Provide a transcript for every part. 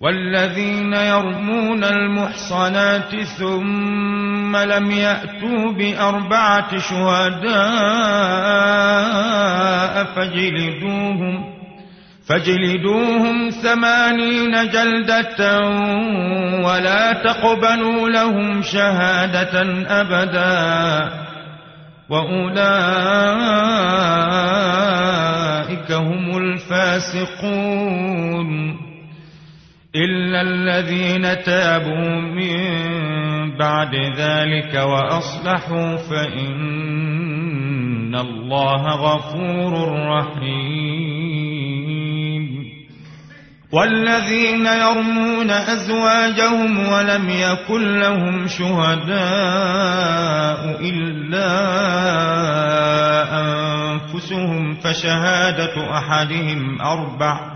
والذين يرمون المحصنات ثم لم يأتوا بأربعة شهداء فجلدوهم فاجلدوهم ثمانين جلدة ولا تقبلوا لهم شهادة أبدا وأولئك هم الفاسقون إلا الذين تابوا من بعد ذلك وأصلحوا فإن الله غفور رحيم. والذين يرمون أزواجهم ولم يكن لهم شهداء إلا أنفسهم فشهادة أحدهم أربع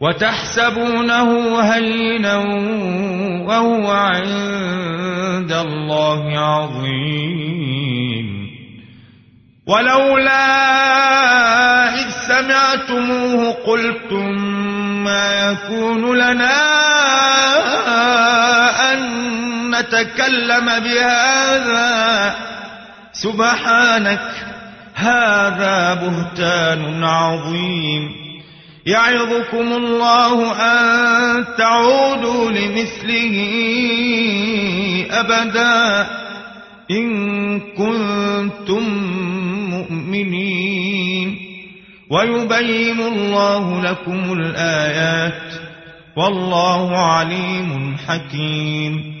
وتحسبونه هينا وهو عند الله عظيم. ولولا إذ سمعتموه قلتم ما يكون لنا أن نتكلم بهذا. سبحانك هذا بهتان عظيم. يعظكم الله أن تعودوا لمثله أبدا إن كنتم مؤمنين. ويبين الله لكم الآيات والله عليم حكيم.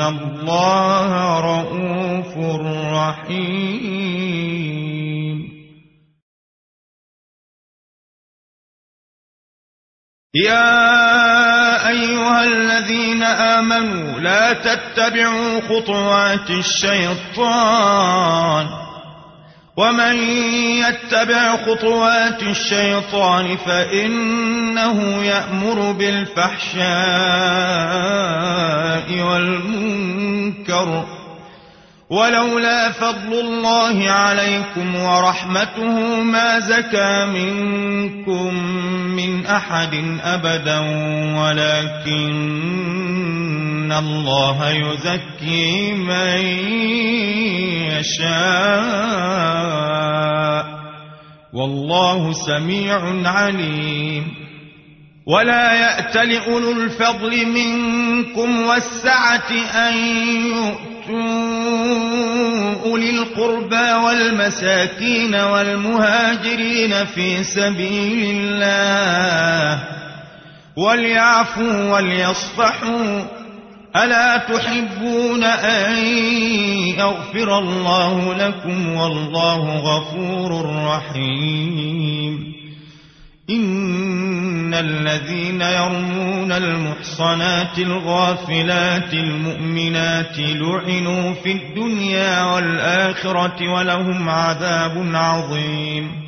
الله رؤوف رحيم. يا أيها الذين آمنوا لا تتبعوا خطوات الشيطان ومن يتبع خطوات الشيطان فإنه يأمر بالفحشاء والمنكر ولولا فضل الله عليكم ورحمته ما زكى منكم من أحد أبدا ولكن الله يزكي من يشاء والله سميع عليم. ولا يأت لأولو الفضل منكم والسعة أن يؤتوا أولي القربى والمساكين والمهاجرين في سبيل الله وليعفوا وليصفحوا ألا تحبون أن يغفر الله لكم والله غفور رحيم. إن الذين يرمون المحصنات الغافلات المؤمنات لعنوا في الدنيا والآخرة ولهم عذاب عظيم.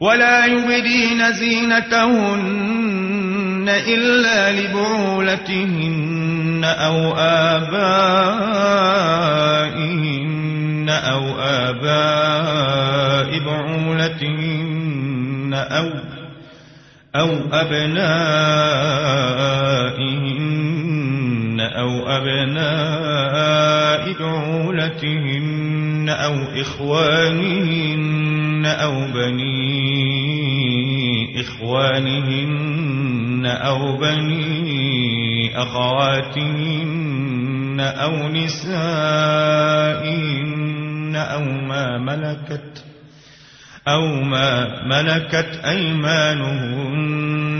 ولا يبدين زينتهن إلا لبعولتهن أو آبائهن أو آباء بعولتهن أو أو أبنائهن أو أبناء بعولتهن أو إخوانهن أو بني إخوانهن أو بني أخواتهن أو نسائهن أو ما ملكت أو ما ملكت أيمانهن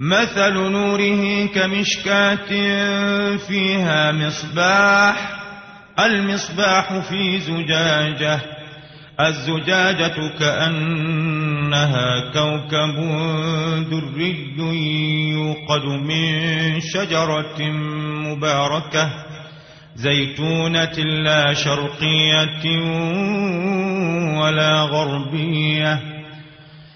مثل نوره كمشكاة فيها مصباح المصباح في زجاجة الزجاجة كأنها كوكب دري يوقد من شجرة مباركة زيتونة لا شرقية ولا غربية.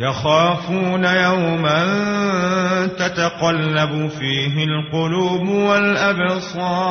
يخافون يوما تتقلب فيه القلوب والأبصار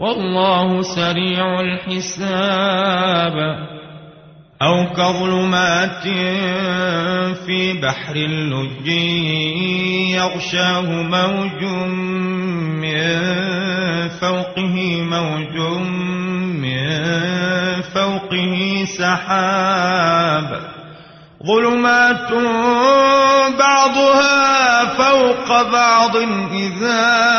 والله سريع الحساب. أو كظلمات في بحر اللج يغشاه موج من فوقه موج من فوقه سحاب. ظلمات بعضها فوق بعض إذا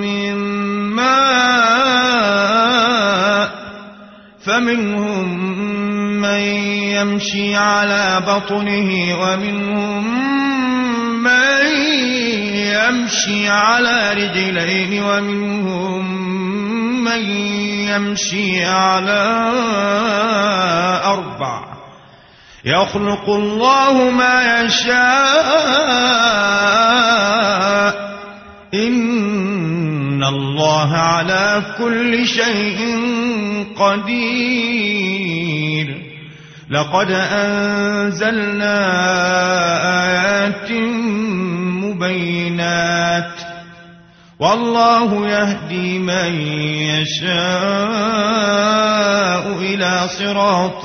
من ماء فمنهم من يمشي على بطنه ومنهم من يمشي على رجلين ومنهم من يمشي على أربع. يخلق الله ما يشاء. إن الله على كل شيء قدير. لقد أنزلنا آيات مبينات. والله يهدي من يشاء إلى صراط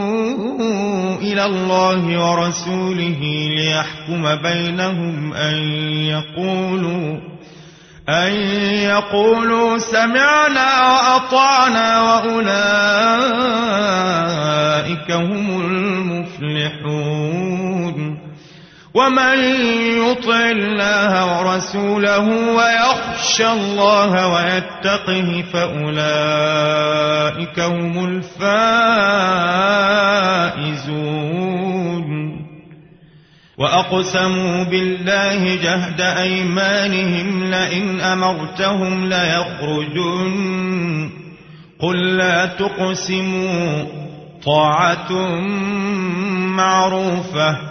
إلى الله ورسوله ليحكم بينهم أن يقولوا أن يقولوا سمعنا وأطعنا وأولئك هم المفلحون ومن يطع الله ورسوله ويخشى الله ويتقه فأولئك هم الفائزون وأقسموا بالله جهد أيمانهم لئن أمرتهم ليخرجن قل لا تقسموا طاعة معروفة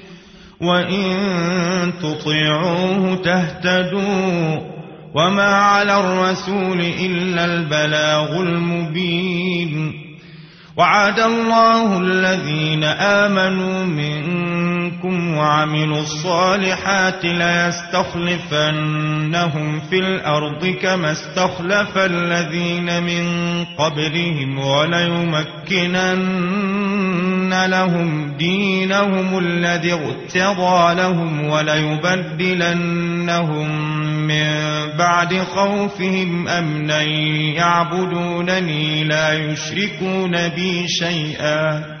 وإن تطيعوه تهتدوا وما على الرسول إلا البلاغ المبين وعد الله الذين آمنوا منكم وعملوا الصالحات ليستخلفنهم في الأرض كما استخلف الذين من قبلهم وليمكنن لهم دينهم الذي ارتضى لهم وليبدلنهم من بعد خوفهم أمنا يعبدونني لا يشركون بي شيئا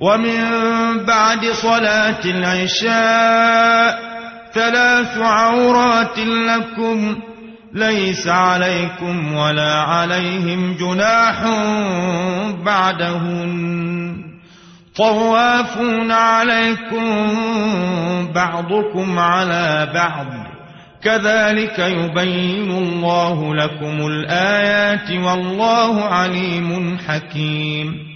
ومن بعد صلاة العشاء ثلاث عورات لكم ليس عليكم ولا عليهم جناح بعدهن. طوافون عليكم بعضكم على بعض. كذلك يبين الله لكم الآيات والله عليم حكيم.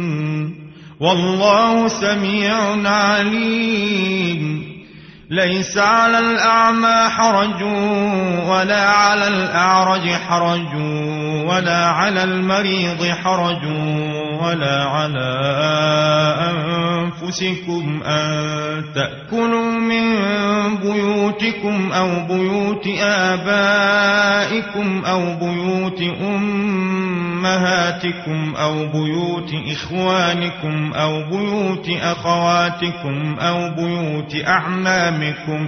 والله سميع عليم. ليس على الأعمى حرج ولا على الأعرج حرج. ولا على المريض حرج ولا على أنفسكم أن تأكلوا من بيوتكم أو بيوت آبائكم أو بيوت أمهاتكم أو بيوت إخوانكم أو بيوت أخواتكم أو بيوت أعمامكم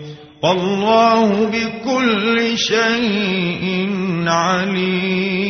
والله بكل شيء عليم.